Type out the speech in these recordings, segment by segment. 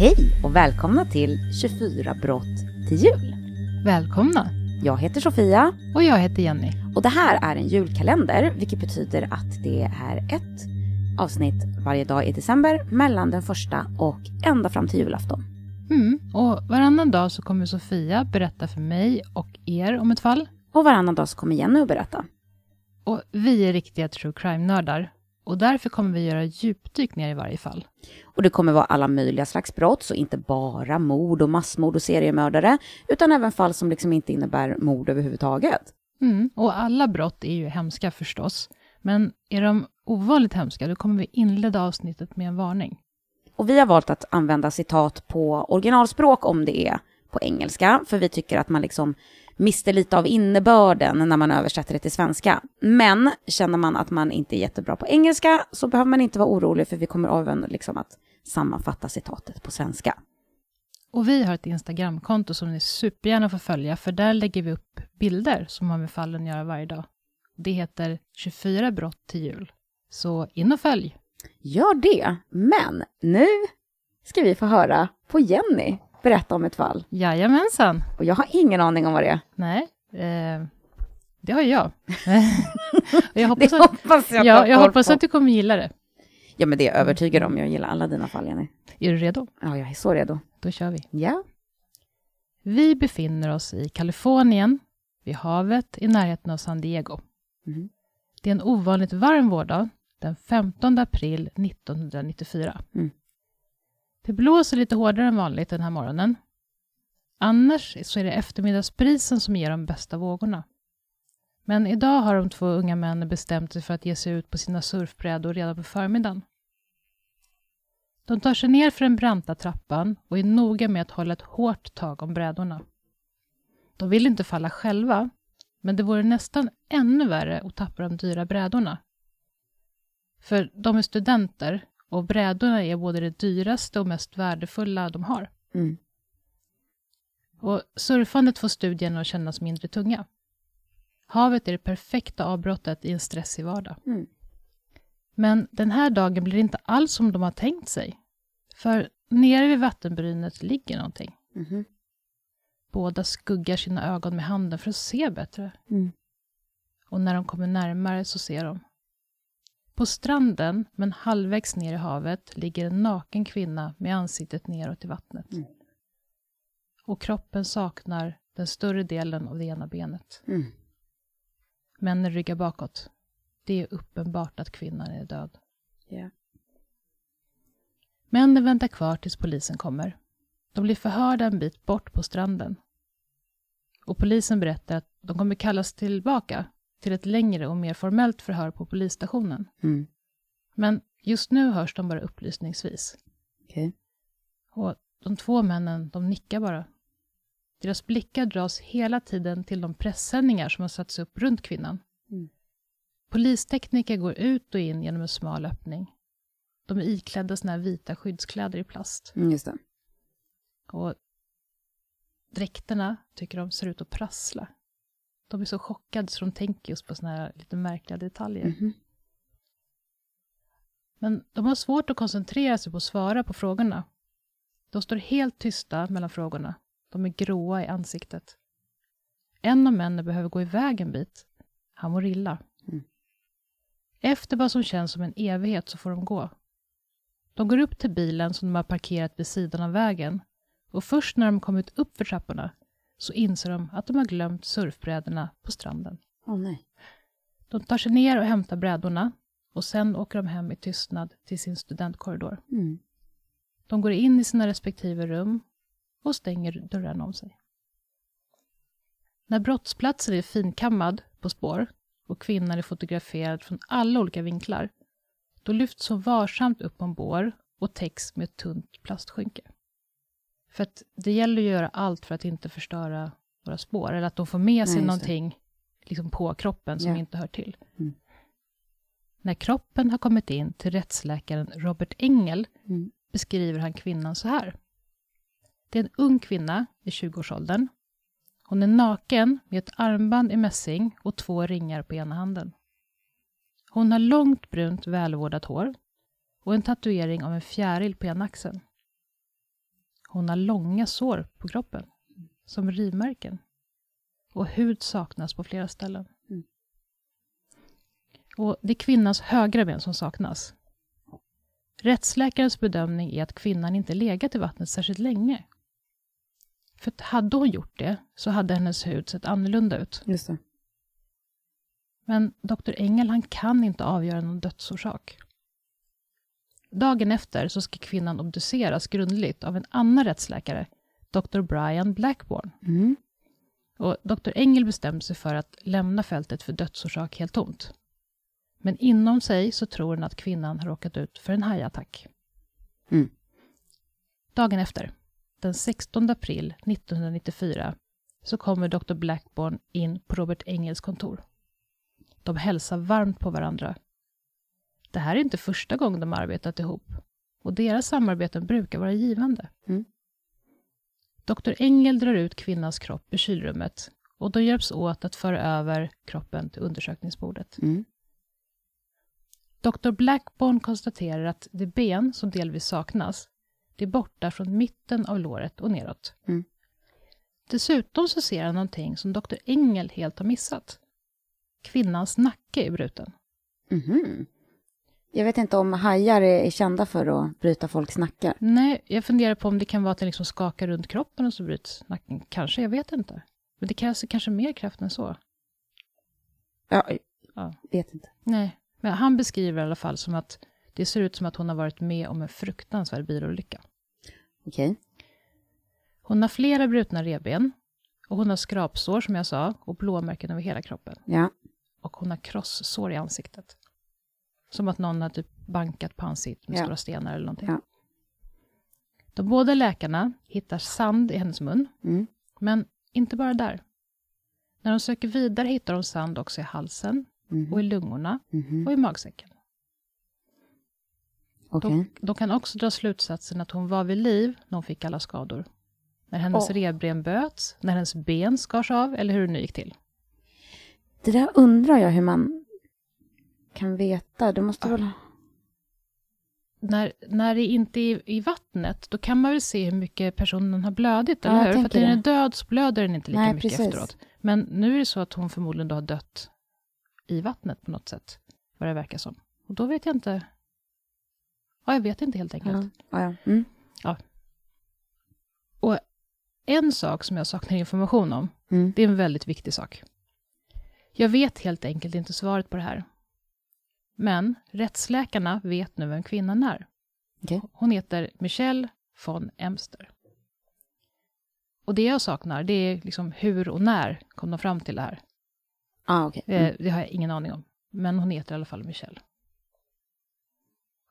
Hej och välkomna till 24 brott till jul. Välkomna! Jag heter Sofia Och jag heter Jenny. och det här är en julkalender, vilket betyder att det är ett avsnitt varje dag i december mellan den första och ända fram till julafton. Mm. Och varannan dag så kommer Sofia berätta för mig och er om ett fall. Och varannan dag så kommer Jenny att berätta. Och vi är riktiga true crime-nördar. Och därför kommer vi göra djupdyk ner i varje fall. Och det kommer vara alla möjliga slags brott, så inte bara mord och massmord och seriemördare, utan även fall som liksom inte innebär mord överhuvudtaget. Mm. Och alla brott är ju hemska förstås. Men är de ovanligt hemska, då kommer vi inleda avsnittet med en varning. Och vi har valt att använda citat på originalspråk om det är på engelska, för vi tycker att man liksom mister lite av innebörden när man översätter det till svenska. Men känner man att man inte är jättebra på engelska så behöver man inte vara orolig, för vi kommer även liksom att sammanfatta citatet på svenska. Och vi har ett Instagramkonto som ni supergärna får följa, för där lägger vi upp bilder som har med fallen att göra varje dag. Det heter 24 brott till jul. Så in och följ! Gör det, men nu ska vi få höra på Jenny berätta om ett fall. Jajamensan! Och jag har ingen aning om vad det är. Nej, eh, det har jag. jag Det hoppas, att, hoppas jag ja, jag hoppas på. att du kommer gilla det. Ja, men det är jag övertygad om. Jag gillar alla dina fall, Jenny. Är du redo? Ja, jag är så redo. Då kör vi. Ja. Vi befinner oss i Kalifornien, vid havet i närheten av San Diego. Mhm. Det är en ovanligt varm vårdag, den 15 april 1994. Mm. Det blåser lite hårdare än vanligt den här morgonen. Annars så är det eftermiddagsbrisen som ger de bästa vågorna. Men idag har de två unga männen bestämt sig för att ge sig ut på sina surfbrädor redan på förmiddagen. De tar sig ner för den branta trappan och är noga med att hålla ett hårt tag om brädorna. De vill inte falla själva, men det vore nästan ännu värre att tappa de dyra brädorna. För de är studenter och brädorna är både det dyraste och mest värdefulla de har. Mm. Och surfandet får studierna att kännas mindre tunga. Havet är det perfekta avbrottet i en stressig vardag. Mm. Men den här dagen blir inte alls som de har tänkt sig. För nere vid vattenbrynet ligger någonting. Mhm. Båda skuggar sina ögon med handen för att se bättre. Mm. Och när de kommer närmare så ser de. På stranden, men halvvägs ner i havet, ligger en naken kvinna med ansiktet neråt i vattnet. Mm. Och kroppen saknar den större delen av det ena benet. Mm. Männen ryggar bakåt. Det är uppenbart att kvinnan är död. Ja. Männen väntar kvar tills polisen kommer. De blir förhörda en bit bort på stranden. Och polisen berättar att de kommer kallas tillbaka till ett längre och mer formellt förhör på polisstationen. Mm. Men just nu hörs de bara upplysningsvis. Okej. Och de två männen, de nickar bara. Deras blickar dras hela tiden till de pressändningar som har satts upp runt kvinnan. Mm. Polistekniker går ut och in genom en smal öppning. De är iklädda såna här vita skyddskläder i plast. Mm, just det. Och dräkterna tycker de ser ut att prassla. De är så chockade så de tänker just på såna här lite märkliga detaljer. Mhm. Men de har svårt att koncentrera sig på att svara på frågorna. De står helt tysta mellan frågorna. De är gråa i ansiktet. En av männen behöver gå iväg en bit. Han mår illa. Mm. Efter vad som känns som en evighet så får de gå. De går upp till bilen som de har parkerat vid sidan av vägen och först när de kommit upp för trapporna så inser de att de har glömt surfbrädorna på stranden. Åh nej. De tar sig ner och hämtar brädorna och sen åker de hem i tystnad till sin studentkorridor. Mm. De går in i sina respektive rum och stänger dörrarna om sig. När brottsplatsen är finkammad på spår och kvinnan är fotograferad från alla olika vinklar, då lyfts hon varsamt upp bår och täcks med ett tunt plastskynke. För att det gäller att göra allt för att inte förstöra några spår, eller att de får med sig Nej, någonting liksom på kroppen som Ja. inte hör till. Mm. När kroppen har kommit in till rättsläkaren Robert Engel Mm. beskriver han kvinnan så här. Det är en ung kvinna i 20-årsåldern. Hon är naken med ett armband i mässing och två ringar på ena handen. Hon har långt brunt välvårdat hår och en tatuering av en fjäril på ena axeln. Hon har långa sår på kroppen, som rivmärken. Och hud saknas på flera ställen. Mm. Och det är kvinnans högra ben som saknas. Rättsläkarens bedömning är att kvinnan inte legat i vattnet särskilt länge. För hade hon gjort det så hade hennes hud sett annorlunda ut. Just det. Men Dr. Engel han kan inte avgöra någon dödsorsak. Dagen efter så ska kvinnan obduceras grundligt av en annan rättsläkare, Dr. Brian Blackburn. Mm. Och Dr. Engel bestämde sig för att lämna fältet för dödsorsak helt tomt. Men inom sig så tror han att kvinnan har råkat ut för en hajattack. Mm. Dagen efter, den 16 april 1994, så kommer Dr. Blackburn in på Robert Engels kontor. De hälsar varmt på varandra. Det här är inte första gången de arbetat ihop och deras samarbeten brukar vara givande. Mm. Dr. Engel drar ut kvinnans kropp i kylrummet och de hjälps åt att föra över kroppen till undersökningsbordet. Mm. Dr. Blackburn konstaterar att det ben som delvis saknas, det är borta från mitten av låret och neråt. Mm. Dessutom så ser han någonting som Dr. Engel helt har missat. Kvinnans nacke är bruten. Mhm. Jag vet inte om hajar är kända för att bryta folks nackar. Nej, jag funderar på om det kan vara att den liksom skakar runt kroppen och så bryts nacken. Kanske, jag vet inte. Men det krävs kanske mer kraft än så. Ja, Ja. vet inte. Nej, men han beskriver i alla fall som att det ser ut som att hon har varit med om en fruktansvärd bilolycka. Okej. Hon har flera brutna revben och hon har skrapsår som jag sa och blåmärken över hela kroppen. Ja. Och hon har krossår i ansiktet. Som att någon har typ bankat på ansiktet med Ja. stora stenar eller någonting. Ja. De båda läkarna hittar sand i hennes mun, Mm. men inte bara där. När de söker vidare hittar de sand också i halsen Mhm. och i lungorna Mhm. och i magsäcken. Okej. De, de kan också dra slutsatsen att hon var vid liv när hon fick alla skador. När hennes Åh. revben böts, när hennes ben skars av eller hur det nu gick till. Det där undrar jag hur man kan veta. Det måste väl... När, när det inte är i vattnet, då kan man väl se hur mycket personen har blödit, Ja, eller jag hur? För att när den är död så blöder den inte lika Nej, mycket precis. efteråt. Men nu är det så att hon förmodligen då har dött i vattnet på något sätt, vad det verkar som. Och då vet jag inte. Ja, jag vet inte helt enkelt. Ja. Ja, ja. Mm. Och en sak som jag saknar information om, Mm. det är en väldigt viktig sak. Jag vet helt enkelt inte svaret på det här. Men rättsläkarna vet nu vem kvinnan är. Okej. Hon heter Michelle von Emster. Och det jag saknar, det är liksom hur och när kom de fram till det här. Ah, okej. Eh, Mm. Det har jag ingen aning om. Men hon heter i alla fall Michelle.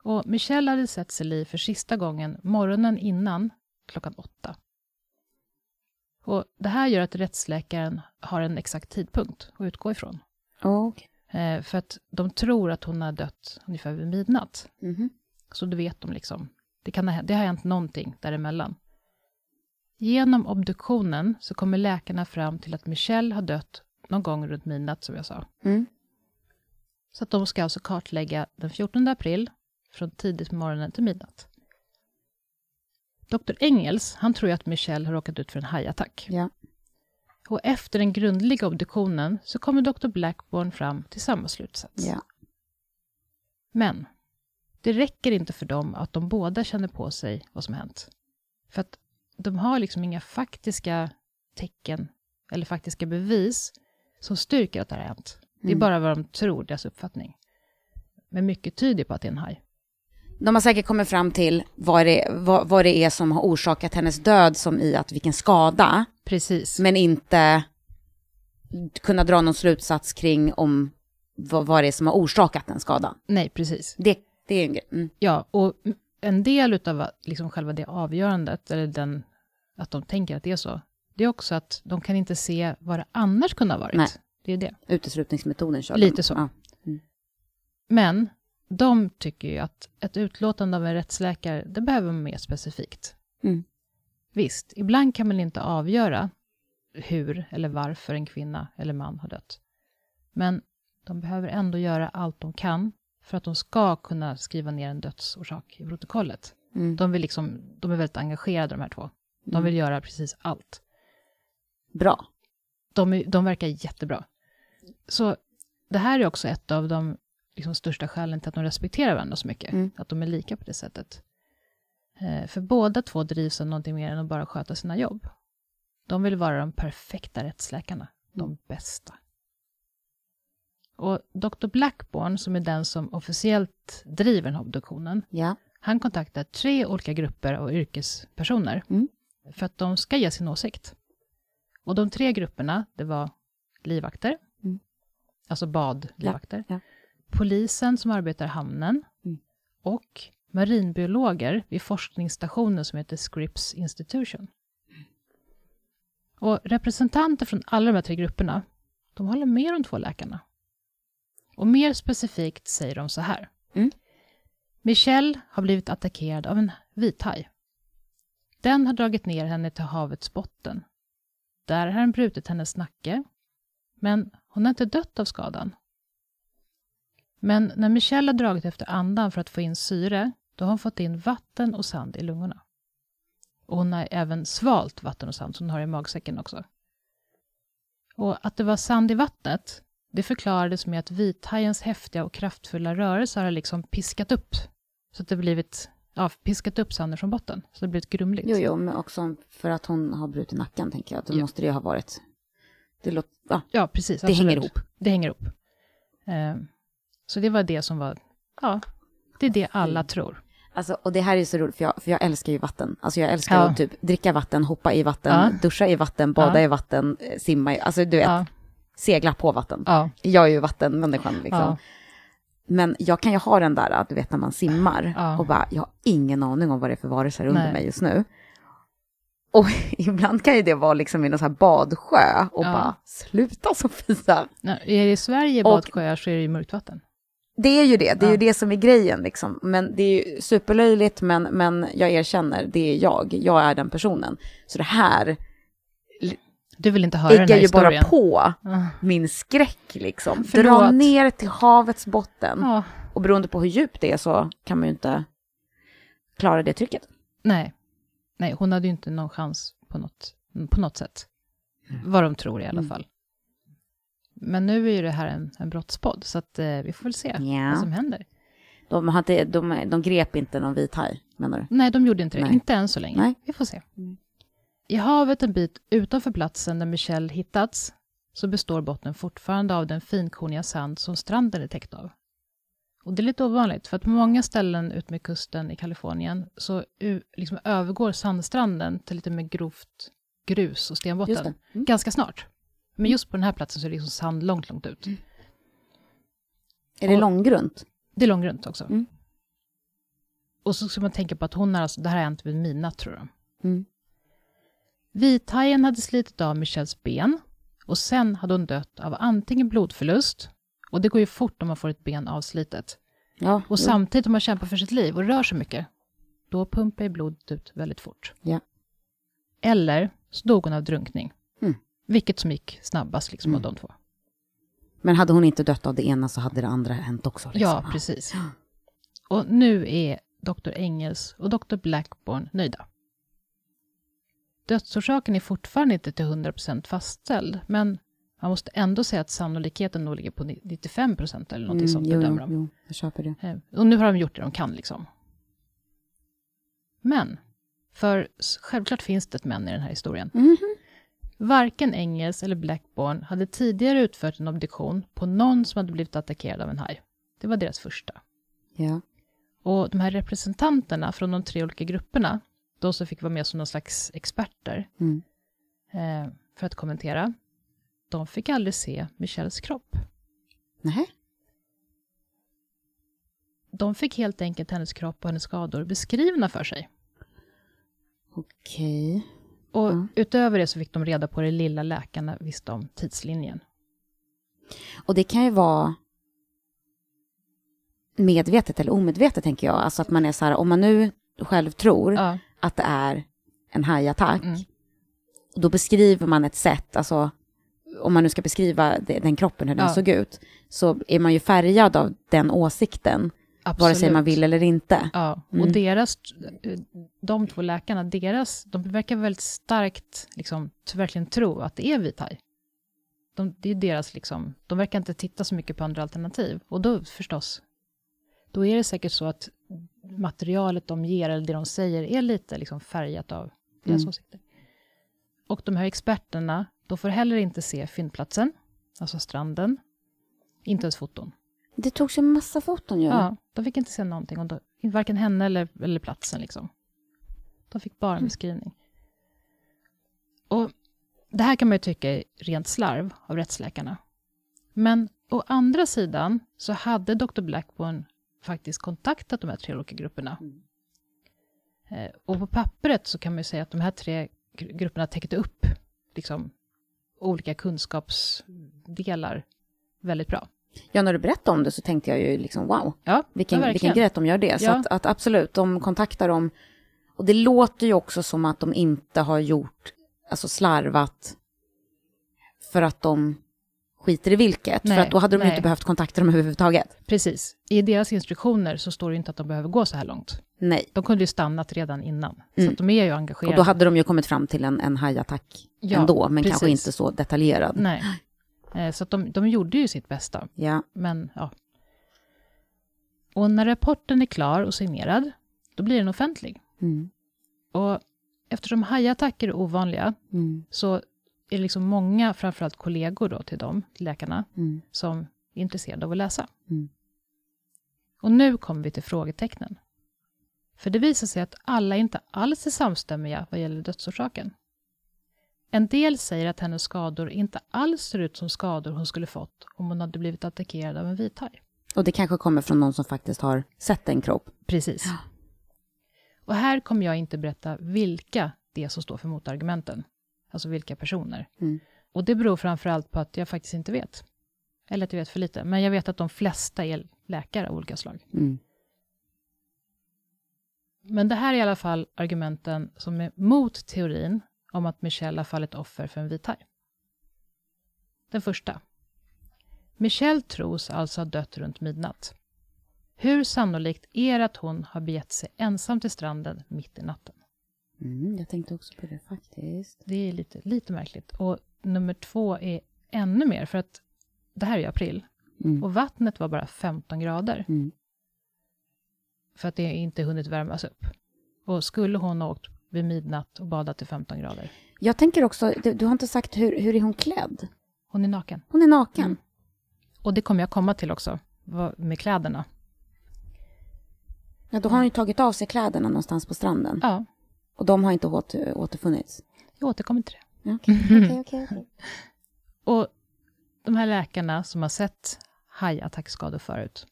Och Michelle hade sett Celie för sista gången morgonen innan klockan åtta. Och det här gör att rättsläkaren har en exakt tidpunkt att utgå ifrån. Okej. Eh, för att de tror att hon har dött ungefär vid midnatt. Mhm. Så då vet de liksom. Det, kan ha, det har hänt någonting däremellan. Genom obduktionen så kommer läkarna fram till att Michelle har dött någon gång runt midnatt, som jag sa. Mm. Så att de ska alltså kartlägga den 14 april från tidigt på morgonen till midnatt. Dr. Engels, han tror ju att Michelle har råkat ut för en hajattack. Ja. Och efter den grundliga obduktionen så kommer Dr. Blackburn fram till samma slutsats. Ja. Men det räcker inte för dem att de båda känner på sig vad som hänt. För att de har liksom inga faktiska tecken eller faktiska bevis som styrker att det har hänt. Det är Mm. bara vad de tror, deras uppfattning. Men mycket tyder på att det är en haj. De har säkert kommit fram till vad det, vad, vad det är som har orsakat hennes död, som i att vilken skada, Precis. men inte kunna dra någon slutsats kring om vad, vad det är som har orsakat den skadan. Nej, precis. Det, det är en grej. Mm. Ja, och en del av liksom själva det avgörandet, eller den, att de tänker att det är så, det är också att de kan inte se vad det annars kunde ha varit. Nej. Det är det. Uteslutningsmetoden kör Lite de. så. Ja. Men de tycker ju att ett utlåtande av en rättsläkare, det behöver man mer specifikt. Mm. Visst, ibland kan man inte avgöra hur eller varför en kvinna eller man har dött. Men de behöver ändå göra allt de kan för att de ska kunna skriva ner en dödsorsak i protokollet. Mm. De, vill liksom, de är väldigt engagerade de här två. De Mm. vill göra precis allt. Bra. De, de verkar jättebra. Så det här är också ett av de liksom, största skälen till att de respekterar varandra så mycket. Mm. Att de är lika på det sättet. Eh, för båda två drivs av någonting mer än att bara sköta sina jobb. De vill vara de perfekta rättsläkarna. De bästa. Och Dr. Blackburn, som är den som officiellt driver den här obduktionen, Ja. han kontaktar tre olika grupper av yrkespersoner Mm. för att de ska ge sin åsikt. Och de tre grupperna, det var livvakter, Mm. alltså badlivvakter, Ja, ja. Polisen som arbetar i hamnen Mm. och marinbiologer vid forskningsstationen som heter Scripps Institution. Och representanter från alla de här tre grupperna, de håller med de två läkarna. Och mer specifikt säger de så här. Mm. Michelle har blivit attackerad av en vithaj. Den har dragit ner henne till havets botten. Där har den brutit hennes nacke, men hon har inte dött av skadan. Men när Michelle har dragit efter andan för att få in syre, då har hon fått in vatten och sand i lungorna. Och hon har även svalt vatten och sand som hon har i magsäcken också. Och att det var sand i vattnet, det förklarades med att vithajens häftiga och kraftfulla rörelser har liksom piskat upp, så att det blivit, ja, piskat upp sanden från botten, så det blivit grumligt. Jo, jo, men också för att hon har brutit nacken, tänker jag. Då Ja. måste det ju ha varit... Det, låter, ja, Ja, precis. det absolut. hänger ihop. Det hänger ihop. Eh, så det var det som var, ja, det är det alla tror. Alltså, och det här är så roligt, för jag, för jag älskar ju vatten. Alltså jag älskar Ja. att typ dricka vatten, hoppa i vatten, Ja. duscha i vatten, bada Ja. i vatten, eh, simma i... Alltså du vet, segla på vatten. ja, Jag är ju vattenmänniskan liksom. Men jag kan ju ha den där, du vet när man simmar och bara, jag har ingen aning om vad det är för varelser under Nej. mig just nu. Och ibland kan ju det vara liksom i någon så här badsjö och bara, sluta Sofia. Nej, Är det i Sverige Och- badsjöar så är det ju mörkt vatten. Det är ju det, det är ju det som är grejen liksom. Men det är ju superlöjligt, men, men jag erkänner, det är jag. Jag är den personen. Så det här Du vill inte höra den här ju bara på Ja. min skräck liksom. Dra Förlåt. ner till havets botten. Ja, Och beroende på hur djupt det är så kan man ju inte klara det trycket. nej. Nej, hon hade ju inte någon chans på något, på något sätt. Vad de tror i alla Mm. fall. Men nu är ju det här en, en brottspodd, så att, eh, vi får väl se Ja. vad som händer. De, inte, de, de grep inte någon vit haj, menar du? Nej, de gjorde inte det. Nej. Inte än så länge. Nej. Vi får se. Mm. I havet en bit utanför platsen där Michelle hittats så består botten fortfarande av den finkorniga sand som stranden är täckt av. Och det är lite ovanligt, för att på många ställen ut med kusten i Kalifornien så liksom övergår sandstranden till lite mer grovt grus och stenbotten. Mm. ganska snart. Men just på den här platsen så är det liksom sand långt, långt ut. Är det Och- långgrunt? Det är långgrunt också. Mm. Och så ska man tänka på att hon har alltså, det här har hänt vid midnatt tror jag. Mm. Vithajen hade slitit av Michelles ben och sen hade hon dött av antingen blodförlust, och det går ju fort om man får ett ben avslitet, Ja, och jo. samtidigt om man kämpar för sitt liv och rör sig mycket, då pumpar ju blodet ut väldigt fort. Ja. Eller så dog hon av drunkning, Mm. Vilket som gick snabbast liksom, av Mm. de två. Men hade hon inte dött av det ena så hade det andra hänt också. Liksom. Ja, precis. Och nu är Dr. Engels och Dr. Blackburn nöjda. Dödsorsaken är fortfarande inte till 100% fastställd, men man måste ändå säga att sannolikheten nog ligger på 95% eller något sånt Mm, jo, bedömer de. jo, jag köper det. Eh, Och nu har de gjort det de kan liksom. Men, för självklart finns det ett men i den här historien. Mhm. Varken Engels eller Blackburn hade tidigare utfört en obduktion på någon som hade blivit attackerad av en haj. Det var deras första. Ja. Och de här representanterna från de tre olika grupperna, de som fick vara med som någon slags experter Mm. eh, för att kommentera, de fick aldrig se Michelles kropp. Nähä. De fick helt enkelt hennes kropp och hennes skador beskrivna för sig. Okej. Och Ja. utöver det så fick de reda på det lilla läkarna visste om tidslinjen. Och det kan ju vara medvetet eller omedvetet, tänker jag. Alltså att man är så här, om man nu själv tror Ja, att det är en hajattack, Mm. då beskriver man ett sätt, alltså om man nu ska beskriva den kroppen, hur den Ja. såg ut, så är man ju färgad av den åsikten Absolut. vare sig man vill eller inte. Ja, och Mm. deras, de två läkarna, deras, de verkar väldigt starkt liksom, verkligen tro att det är vithaj. De, det är deras liksom, de verkar inte titta så mycket på andra alternativ. Och då förstås, då är det säkert så att materialet de ger, eller det de säger, är lite liksom färgat av deras Mm. åsikter. Och de här experterna, de får heller inte se fyndplatsen, alltså stranden, inte ens foton. Det togs ju en massa foton ju. Ja, de fick inte se någonting om det, varken henne eller, eller platsen. Liksom. De fick bara en beskrivning. Och det här kan man ju tycka är rent slarv av rättsläkarna. Men å andra sidan så hade Dr. Blackburn faktiskt kontaktat de här tre olika grupperna. Mm. Eh, och på pappret så kan man ju säga att de här tre gr- grupperna täckte upp liksom, olika kunskapsdelar väldigt bra. Ja, när du berättade om det så tänkte jag ju liksom wow, Ja, vilken, ja, vilken grej att de gör det. Så Ja. att, att absolut, de kontaktar dem. Och det låter ju också som att de inte har gjort, alltså slarvat, för att de skiter i vilket. Nej, för att då hade de nej. inte behövt kontakta dem överhuvudtaget. Precis. I deras instruktioner så står det inte att de behöver gå så här långt. Nej. De kunde ju stannat redan innan. Så Mm. att de är ju engagerade. Och då hade de ju kommit fram till en, en hajattack Ja, ändå, men kanske precis. inte så detaljerad. Nej. Eh, Så att de, de gjorde ju sitt bästa. Ja. Men ja. Och när rapporten är klar och signerad, då blir den offentlig. Mm. Och eftersom hajattacker är ovanliga, Mm. så är det liksom många, framförallt kollegor då till dem, till läkarna, Mm. som är intresserade av att läsa. Mm. Och nu kommer vi till frågetecknen. För det visar sig att alla inte alls är samstämmiga vad gäller dödsorsaken. En del säger att hennes skador inte alls ser ut som skador hon skulle fått om hon hade blivit attackerad av en vithaj. Och det kanske kommer från någon som faktiskt har sett en kropp. Precis. Och här kommer jag inte berätta vilka det är som står för motargumenten. Alltså vilka personer. Mm. Och det beror framförallt på att jag faktiskt inte vet. Eller att jag vet för lite. Men jag vet att de flesta är läkare av olika slag. Mm. Men det här är i alla fall argumenten som är mot teorin om att Michelle har fallit offer för en vithaj. Den första. Michelle tros alltså ha dött runt midnatt. Hur sannolikt är det att hon har begett sig ensam till stranden mitt i natten? Mm, jag tänkte också på det faktiskt. Det är lite, lite märkligt. Och nummer två är ännu mer, för att det här är i april. Mm. Och vattnet var bara 15 grader. Mm. För att det inte hunnit värmas upp. Och skulle hon ha åkt vid midnatt och badat till 15 grader? Jag tänker också, du, du har inte sagt hur, hur är hon klädd? Hon är naken. Hon är naken. Mm. Och det kommer jag komma till också, med kläderna. Ja, då har hon ju tagit av sig kläderna någonstans på stranden. Ja, Och de har inte åter, återfunnits. jag återkommer till det. Okej, okej, okej. okej. Och de här läkarna som har sett hajattackskador förut,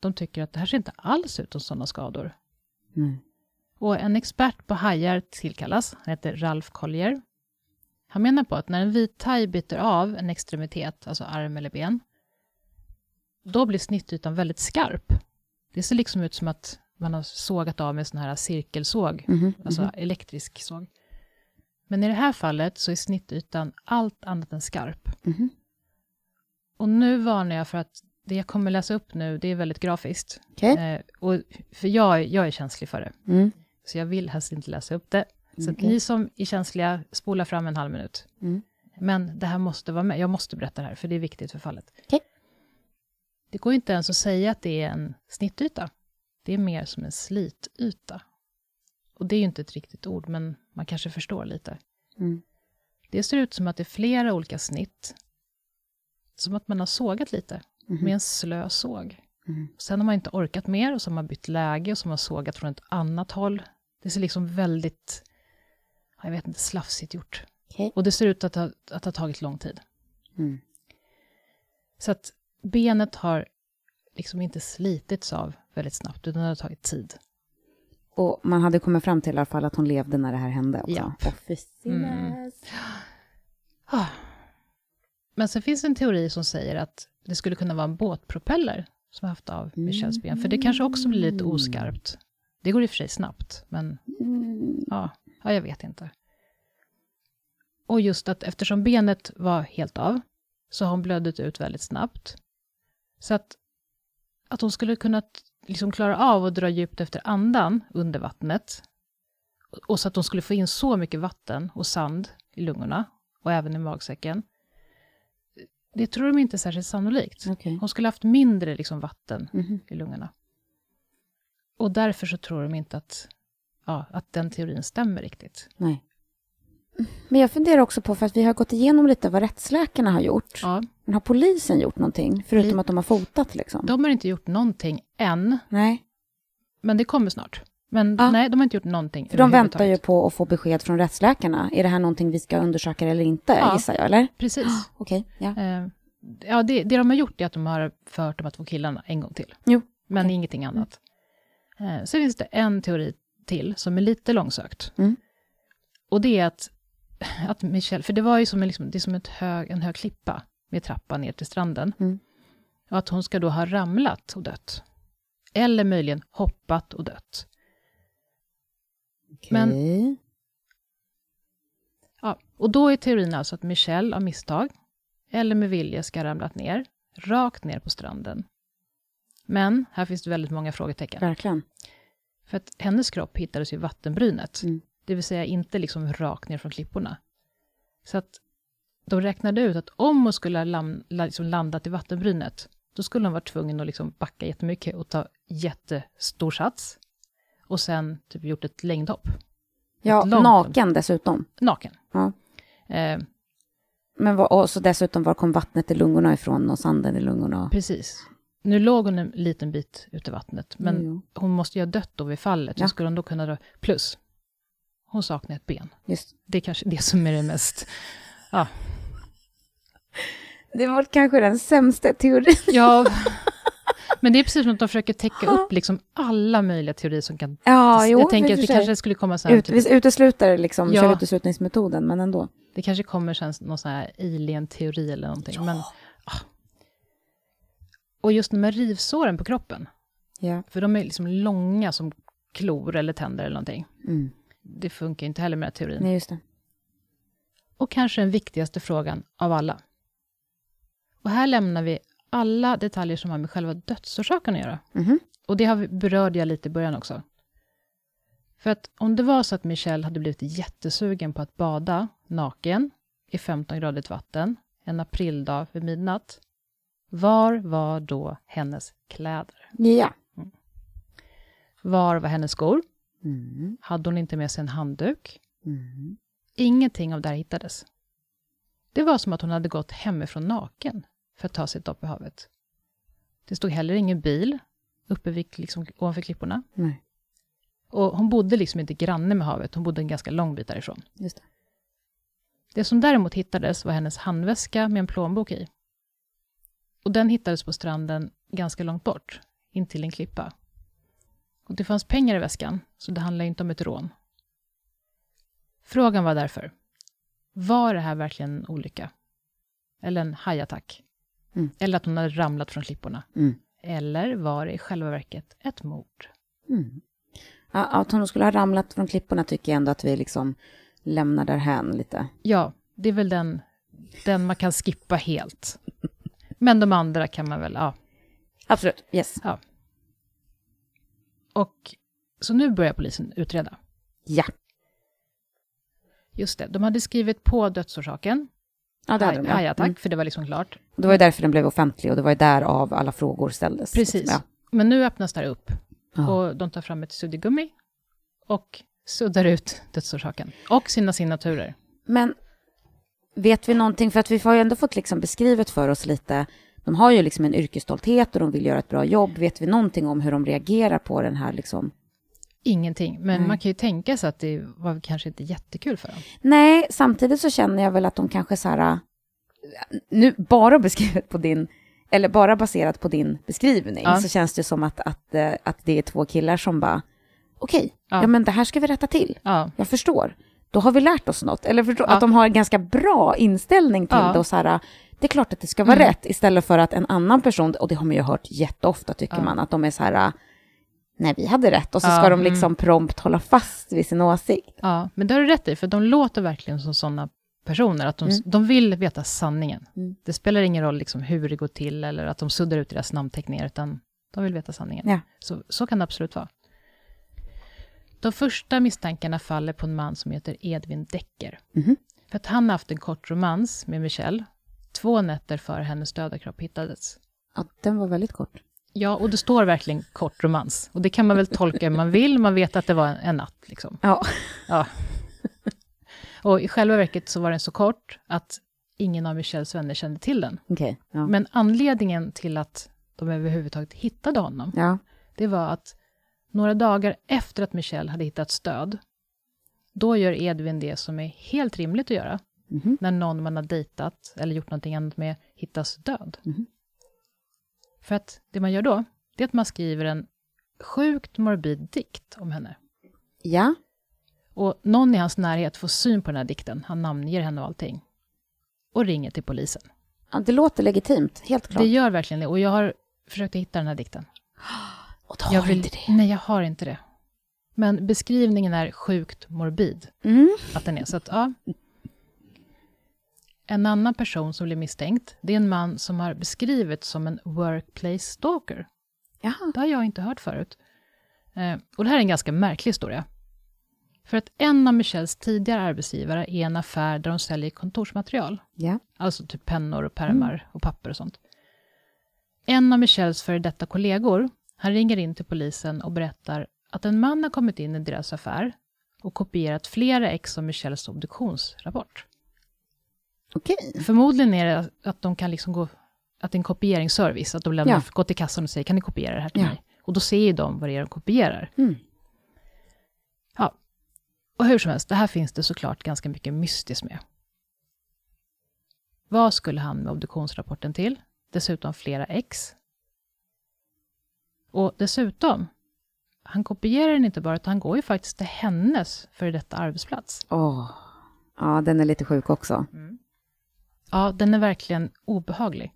de tycker att det här ser inte alls ut som sådana skador. Mm. Och en expert på hajar tillkallas, han heter Ralph Collier. Han menar på att när en vithaj biter av en extremitet, alltså arm eller ben, då blir snittytan väldigt skarp. Det ser liksom ut som att man har sågat av med sån här cirkelsåg, Mhm, alltså mhm. elektrisk såg. Men i det här fallet så är snittytan allt annat än skarp. Mhm. Och nu varnar jag för att det jag kommer läsa upp nu, det är väldigt grafiskt. Okej. Eh, och för jag, jag är känslig för det. Mm. Så jag vill helst inte läsa upp det. Så att Okej. ni som är känsliga, spola fram en halv minut. Mm. Men det här måste vara med. Jag måste berätta det här, för det är viktigt för fallet. Okej. Det går inte ens att säga att det är en snittyta. Det är mer som en slityta. Och det är ju inte ett riktigt ord, men man kanske förstår lite. Mm. Det ser ut som att det är flera olika snitt. Som att man har sågat lite Mhm. med en slö såg. Mhm. Sen har man inte orkat mer och så har man bytt läge och så har man sågat från ett annat håll. Det ser liksom väldigt, jag vet inte, slafsigt gjort. Okej. Och det ser ut att ha, att ha tagit lång tid. Mm. Så att benet har liksom inte slitits av väldigt snabbt, utan det har tagit tid. Och man hade kommit fram till i alla fall att hon levde när det här hände också. Ja. Officiös. Ah. Men sen finns det en teori som säger att det skulle kunna vara en båtpropeller som haft av Michels ben, för det kanske också blir lite oskarpt. Det går i och för sig snabbt, men Mm. ja, ja, jag vet inte. Och just att eftersom benet var helt av, så har hon blödit ut väldigt snabbt. Så att, att hon skulle kunna liksom klara av att dra djupt efter andan under vattnet, och så att de skulle få in så mycket vatten och sand i lungorna, och även i magsäcken, det tror de inte är särskilt sannolikt. Okej. Hon skulle haft mindre liksom, vatten Mhm. i lungorna. Och därför så tror de inte att, ja, att den teorin stämmer riktigt. Nej. Men jag funderar också på, för att vi har gått igenom lite vad rättsläkarna har gjort. Ja, Men har polisen gjort någonting? Förutom att de har fotat liksom? de har inte gjort någonting än, Nej, men det kommer snart. Men Ja. nej, de har inte gjort någonting för de väntar ju på att få besked från rättsläkarna. Är det här någonting vi ska undersöka eller inte, Ja. gissar jag, eller? Precis. Okej, ja. Eh, ja, det, det de har gjort är att de har fört de här två killarna en gång till. Jo, Men okej. ingenting annat. Eh, sen finns det en teori till som är lite långsökt. Mm. Och det är att, att Michelle, för det var ju som en, liksom, det är som ett hög, en hög klippa med trappa ner till stranden. Mm. Och att hon ska då ha ramlat och dött. Eller möjligen hoppat och dött. Men- Okej. Ja, och då är teorin alltså att Michelle av misstag, eller med vilja, ska ha ramlat ner, rakt ner på stranden. Men här finns det väldigt många frågetecken. Verkligen. För att hennes kropp hittades i vattenbrynet, Mm. det vill säga inte liksom rakt ner från klipporna. Så att de räknade ut att om hon skulle ha lam, la- liksom landat i vattenbrynet, då skulle hon vara tvungen att liksom backa jättemycket och ta jättestor sats. Och sen typ gjort ett längdhopp. Ja, långt- naken dessutom. Naken. Ja. Eh, Men vad, och så dessutom, var kom vattnet i lungorna ifrån och sanden i lungorna? precis. Nu låg hon en liten bit ute i vattnet, men jo. hon måste ju ha dött då vid fallet. Ja. Hur skulle hon då kunna dra? Plus, hon saknar ett ben. Just. Det är kanske det som är det mest... Ja, Det var kanske den sämsta teorin. Ja, men det är precis som att de försöker täcka upp liksom alla möjliga teorier som kan... Ja, jo, jag tänker att sig. kanske skulle komma så här, Ut, typ, utesluter liksom, Ja. kör uteslutningsmetoden, men ändå. det kanske kommer sen någon sån här alien-teori eller någonting. Men, ah. Och just med rivsåren på kroppen, Ja. för de är liksom långa som klor eller tänder eller någonting. Mm. Det funkar inte heller med den här teorin. Nej, just det. Och kanske den viktigaste frågan av alla. Och här lämnar vi alla detaljer som har med själva dödsorsaken att göra. Mhm. Och det har vi, berörde jag lite i början också. För att om det var så att Michelle hade blivit jättesugen på att bada naken i 15 gradigt vatten en aprildag vid midnatt, var var då hennes kläder? Ja. Var var hennes skor? Mm. Hade hon inte med sig en handduk? Mm. Ingenting av det här hittades. Det var som att hon hade gått hemifrån naken för att ta sig upp i havet. Det stod heller ingen bil uppe vid, liksom, ovanför klipporna. Nej, Och hon bodde liksom inte granne med havet, hon bodde en ganska lång bit därifrån. just det. Det som däremot hittades var hennes handväska med en plånbok i. Och den hittades på stranden ganska långt bort, intill en klippa. Och det fanns pengar i väskan, så det handlar inte om ett rån. Frågan var därför, var det här verkligen en olycka? Eller en hajattack? Mm. Eller att hon hade ramlat från klipporna? Mm. Eller var det i själva verket ett mord? Mm. Ja, att hon skulle ha ramlat från klipporna tycker jag ändå att vi liksom lämnar därhän lite. Ja, det är väl den, den man kan skippa helt. Men de andra kan man väl, ja. Absolut, yes. Och så nu börjar polisen utreda. Ja, Just det, de hade skrivit på dödsorsaken, ja det hade de. ja. hajattack, Mm. för det var liksom klart. Det var ju därför den blev offentlig och det var ju därav alla frågor ställdes. Precis. Liksom. Ja. Men nu öppnas det här upp Ja. och de tar fram ett suddgummi och suddar ut dödsorsaken och sina signaturer. Men vet vi någonting, för att vi har ju ändå fått liksom beskrivet för oss lite, de har ju liksom en yrkesstolthet och de vill göra ett bra jobb. Vet vi någonting om hur de reagerar på den här liksom? Ingenting, men Nej. man kan ju tänka sig att det var kanske inte jättekul för dem. Nej, samtidigt så känner jag väl att de kanske så här, nu bara beskrivet på din, eller bara baserat på din beskrivning, Ja. så känns det som att, att, eh, att det är två killar som bara, okej, Ja. ja. men det här ska vi rätta till. Ja, Jag förstår. Då har vi lärt oss något. Eller förstår, Ja. att de har en ganska bra inställning till Ja. det och så här, det är klart att det ska vara Mm. rätt istället för att en annan person, och det har man ju hört jätteofta tycker Ja. man, att de är så här, nej vi hade rätt och så ska de mm. liksom prompt hålla fast vid sin åsikt. ja, men det har du rätt i, för de låter verkligen som sådana personer, att de, Mm. de vill veta sanningen. Mm. Det spelar ingen roll liksom hur det går till eller att de suddar ut deras namnteckningar, utan De vill veta sanningen. Så, så kan det absolut vara. De första misstankarna faller på en man som heter Edvin Decker. Mhm. För att han har haft en kort romans med Michelle, två nätter före hennes döda kropp hittades. Ja, den var väldigt kort. Ja, och det står verkligen kort romans. Och det kan man väl tolka hur man vill, man vet att det var en, en natt. Liksom. Ja. Ja. Och i själva verket så var den så kort att ingen av Michelles vänner kände till den. Okej. Ja. Men anledningen till att de överhuvudtaget hittade honom, ja. det var att några dagar efter att Michelle hade hittat stöd, då gör Edvin det som är helt rimligt att göra, Mhm. när någon man har dejtat eller gjort någonting annat med hittas död. Mhm. För att det man gör då, det är att man skriver en sjukt morbid dikt om henne. Ja. Och någon i hans närhet får syn på den här dikten, han namnger henne och allting, och ringer till polisen. ja. Det låter legitimt, helt klart. Det gör verkligen det, och jag har försökt hitta den här dikten. Och har jag vill, inte det? Nej, jag har inte det. Men beskrivningen är sjukt morbid, Mm. att den är. Så att, ja. En annan person som blir misstänkt, det är en man som har beskrivits som en workplace stalker. Jaha. Det har jag inte hört förut. Eh, och det här är en ganska märklig historia. För att en av Michelles tidigare arbetsgivare är en affär där de säljer kontorsmaterial. Ja. Alltså typ pennor och pärmar och papper och sånt. En av Michelles före detta kollegor, han ringer in till polisen och berättar att en man har kommit in i deras affär och kopierat flera ex av Michelles obduktionsrapport. Okej. Förmodligen är det att de kan liksom gå, att det är en kopieringsservice, att de lämnar, Ja. går till kassan och säger kan ni kopiera det här till Ja. mig? Och då ser ju de vad det är de kopierar. Mm. Ja, och hur som helst, det här finns det såklart ganska mycket mystiskt med. Vad skulle han med obduktionsrapporten till? Dessutom flera ex. Och dessutom, han kopierar den inte bara, utan han går ju faktiskt till hennes före detta arbetsplats. Åh. Ja, den är lite sjuk också. Ja, den är verkligen obehaglig.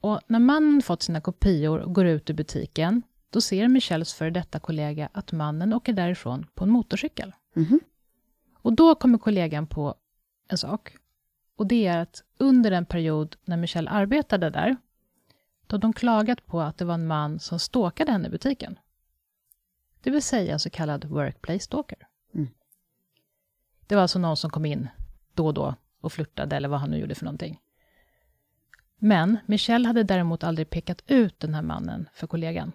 Och när mannen fått sina kopior och går ut ur butiken, då ser Michelles före detta kollega att mannen åker därifrån på en motorcykel. Mhm. Och då kommer kollegan på en sak. Och det är att under en period när Michelle arbetade där, då de klagat på att det var en man som stalkade henne i butiken. Det vill säga så kallad workplace stalker. Mm. Det var alltså någon som kom in då och då och flörtade eller vad han nu gjorde för någonting. Men Michelle hade däremot aldrig pekat ut den här mannen för kollegan.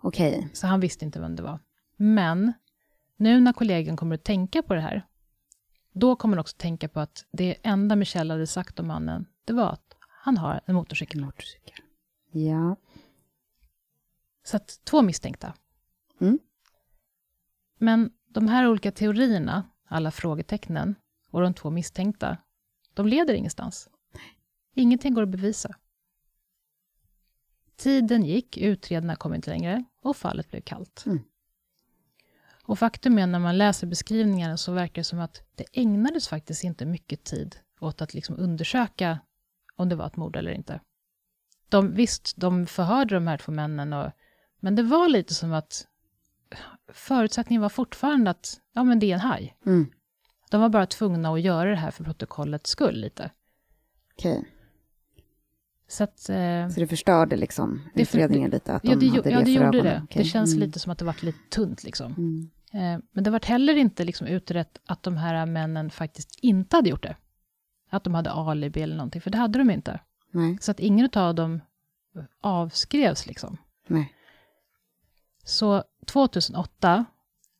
Okej. Så han visste inte vem det var. Men nu när kollegan kommer att tänka på det här, då kommer han också tänka på att det enda Michelle hade sagt om mannen, det var att han har en motorcykel. Motorcykel. Ja. Så att två misstänkta. Mm. Men de här olika teorierna, alla frågetecknen och de två misstänkta, de leder ingenstans. Ingenting går att bevisa. Tiden gick, utredarna kom inte längre och fallet blev kallt. Mm. Och faktum är när man läser beskrivningarna så verkar det som att det ägnades faktiskt inte mycket tid åt att liksom undersöka om det var ett mord eller inte. De, visst, de förhörde de här två männen, och, men det var lite som att förutsättningen var fortfarande att ja, men det är en haj. Mm. De var bara tvungna att göra det här för protokollets skull lite. Okej. Så att... Eh, Så det förstörde liksom Det för- utredningen lite, att de ja, det, hade ja, det gjorde ögonen. det. Okej. Det känns Mm. lite som att det varit lite tunt liksom. Mm. Eh, men det var heller inte liksom utrett att de här männen faktiskt inte hade gjort det. Att de hade alibi eller någonting, för det hade de inte. Nej, Så att ingen av dem avskrevs liksom. nej. Så 2008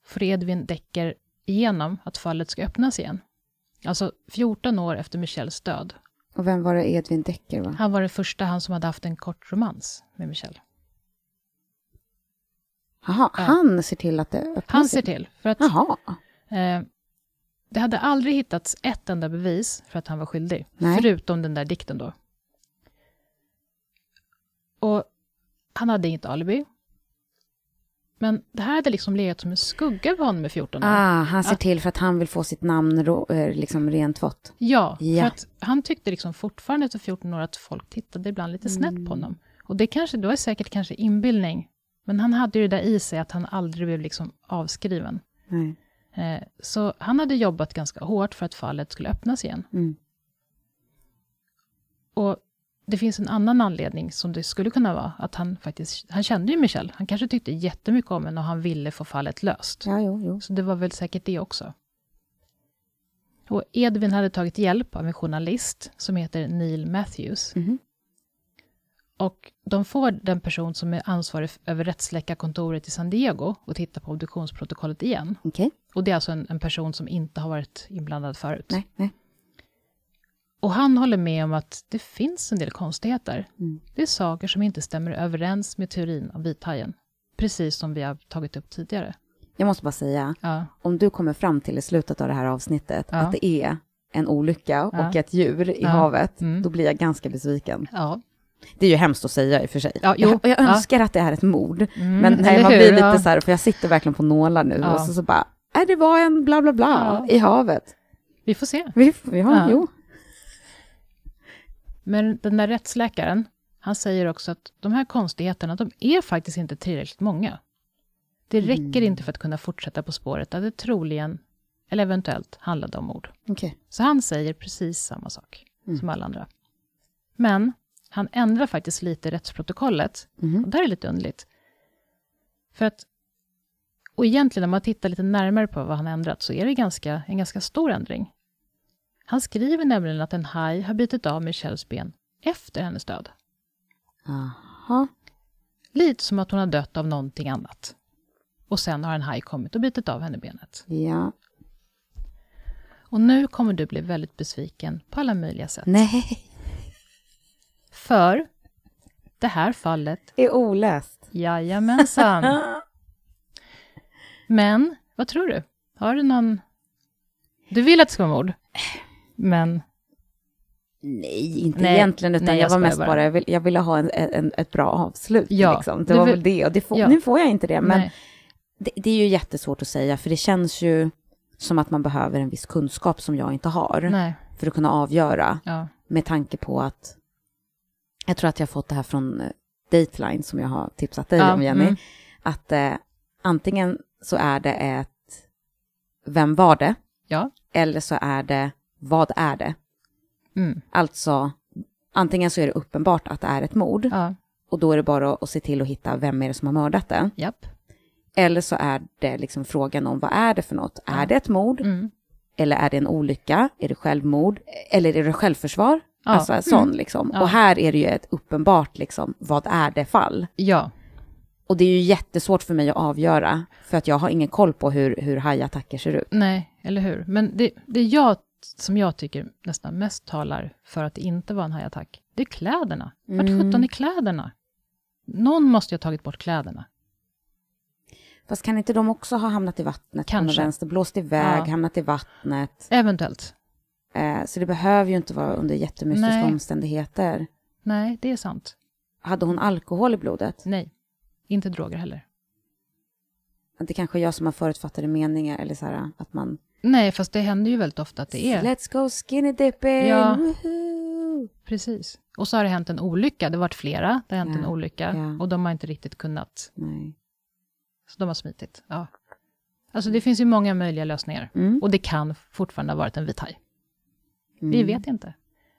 får Edvin Decker igenom att fallet ska öppnas igen. Alltså 14 år efter Michelles död. Och vem var det Edvin Decker va? Han var den första han som hade haft en kort romans med Michelle. Jaha, Ja. han ser till att det öppnas? Han ser till, för att Jaha. eh, det hade aldrig hittats ett enda bevis för att han var skyldig, Nej. förutom den där dikten då. Och han hade inget alibi. Men det här hade liksom legat som en skugga över honom i 14 år. Ah, han ser Ja. till för att han vill få sitt namn eh, liksom rentvått. Ja, Ja. för att han tyckte liksom fortfarande efter 14 år att folk tittade ibland lite snett Mm. på honom. Och det, kanske, det var säkert kanske inbildning, men han hade ju det där i sig att han aldrig blev liksom avskriven. Nej. Eh, så han hade jobbat ganska hårt för att fallet skulle öppnas igen. Mm. Och det finns en annan anledning som det skulle kunna vara. Att han faktiskt, han kände ju Michelle. Han kanske tyckte jättemycket om henne och han ville få fallet löst. Ja, jo, jo. Så det var väl säkert det också. Och Edvin hade tagit hjälp av en journalist som heter Neil Matthews. Mhm. Och de får den person som är ansvarig över rättsläkarkontoret i San Diego och titta på obduktionsprotokollet igen. Okej. Och det är alltså en, en person som inte har varit inblandad förut. Nej, nej. Och han håller med om att det finns en del konstigheter. Mm. Det är saker som inte stämmer överens med teorin om vithajen. Precis som vi har tagit upp tidigare. Jag måste bara säga, Ja, om du kommer fram till i slutet av det här avsnittet Ja. att det är en olycka och Ja. ett djur i havet, Mm. då blir jag ganska besviken. Det är ju hemskt att säga i och för sig. Ja, jag, jag Ja. önskar att det är ett mord, Mm, men nej, man hur? blir lite så här, för jag sitter verkligen på nålar nu, och så, så bara, nej det var en bla bla bla i havet. Vi får se. Vi, Ja. jo. Men den där rättsläkaren, han säger också att de här konstigheterna, de är faktiskt inte tillräckligt många. Det räcker Mm. inte för att kunna fortsätta på spåret att det troligen, eller eventuellt, handlade om mord. Okej. Så han säger precis samma sak Mm. som alla andra. Men han ändrar faktiskt lite rättsprotokollet. Mhm. Och det här är lite underligt. För att, och egentligen om man tittar lite närmare på vad han ändrat så är det ganska, en ganska stor ändring. Han skriver nämligen att en haj har bitit av Michelles ben efter hennes död. Aha. Lite som att hon har dött av någonting annat. Och sen har en haj kommit och bitit av henne benet. Ja. Och nu kommer du bli väldigt besviken på alla möjliga sätt. Nej, För det här fallet, är oläst. jajamensan. Men, vad tror du? Har du någon... Du vill att det ska vara mord? Men, Nej, inte Nej, egentligen, utan nej, jag, jag var mest bara. bara, jag, vill, jag ville ha en, en, ett bra avslut. Ja, liksom. Det var vill- väl det, och det får, ja. nu får jag inte det, men det, det är ju jättesvårt att säga, för det känns ju som att man behöver en viss kunskap som jag inte har, nej. för att kunna avgöra, Ja. med tanke på att, jag tror att jag har fått det här från eh, Dateline, som jag har tipsat dig om, Jenny, mm. att eh, antingen så är det ett, vem var det? Ja. Eller så är det, vad är det? Mm. Alltså, antingen så är det uppenbart att det är ett mord, Ja. och då är det bara att se till att hitta vem är det som har mördat det. Japp. Eller så är det liksom frågan om vad är det för något? Ja. Är det ett mord? Mm. Eller är det en olycka? Är det självmord? Eller är det självförsvar? Ja. Alltså en sån Mm. liksom. Och här är det ju ett uppenbart liksom, vad är det fall? Ja. Och det är ju jättesvårt för mig att avgöra, för att jag har ingen koll på hur, hur hajattacker ser ut. Nej, eller hur? Men det, det jag, som jag tycker nästan mest talar för att det inte var en hajattack, det är kläderna. Vart Mm. sjutton är kläderna? Någon måste ju ha tagit bort kläderna. Fast kan inte de också ha hamnat i vattnet? Kanske. Vänster, blåst iväg, Ja. hamnat i vattnet. Eventuellt. Eh, så det behöver ju inte vara under jättemystiska Nej. omständigheter. Nej, det är sant. Hade hon alkohol i blodet? Nej. Inte droger heller. Det kanske är jag som har förutfattade meningar, eller så här att man... Nej, fast det händer ju väldigt ofta att det är. Let's go skinny dipping! Ja. Woohoo! Precis. Och så har det hänt en olycka. Det har varit flera. Det har hänt Ja, en olycka. ja. Och de har inte riktigt kunnat. Nej. Så de har smitit. Ja. Alltså det finns ju många möjliga lösningar. Mm. Och det kan fortfarande ha varit en vit haj. Mm. Vi vet inte.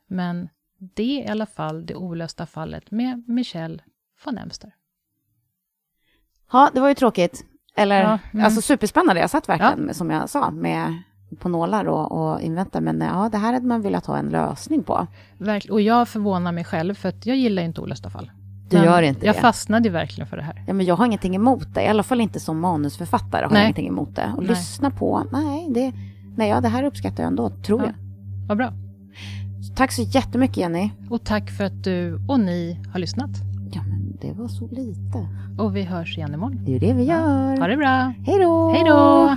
Men det är i alla fall det olösta fallet med Michelle von Emster. Ja, det var ju tråkigt. Eller, Ja, mm. alltså superspännande. Jag satt verkligen, som jag sa, med på nålar och, och inväntar. Men ja, det här hade man velat ha en lösning på. Verkl- och jag förvånar mig själv, för att jag gillar inte olösta fall. Du gör inte jag det. fastnade verkligen för det här. Ja, men jag har ingenting emot det. I alla fall inte som manusförfattare har Nej. jag ingenting emot det. Och Nej. lyssna på, nej, det, nej, ja, det här uppskattar jag ändå, tror Ja. jag. Vad bra. Så tack så jättemycket Jenny. Och tack för att du och ni har lyssnat. Ja, men det var så lite. Och vi hörs igen imorgon. Det är det vi gör. Ha det bra. Hej då! Hej då!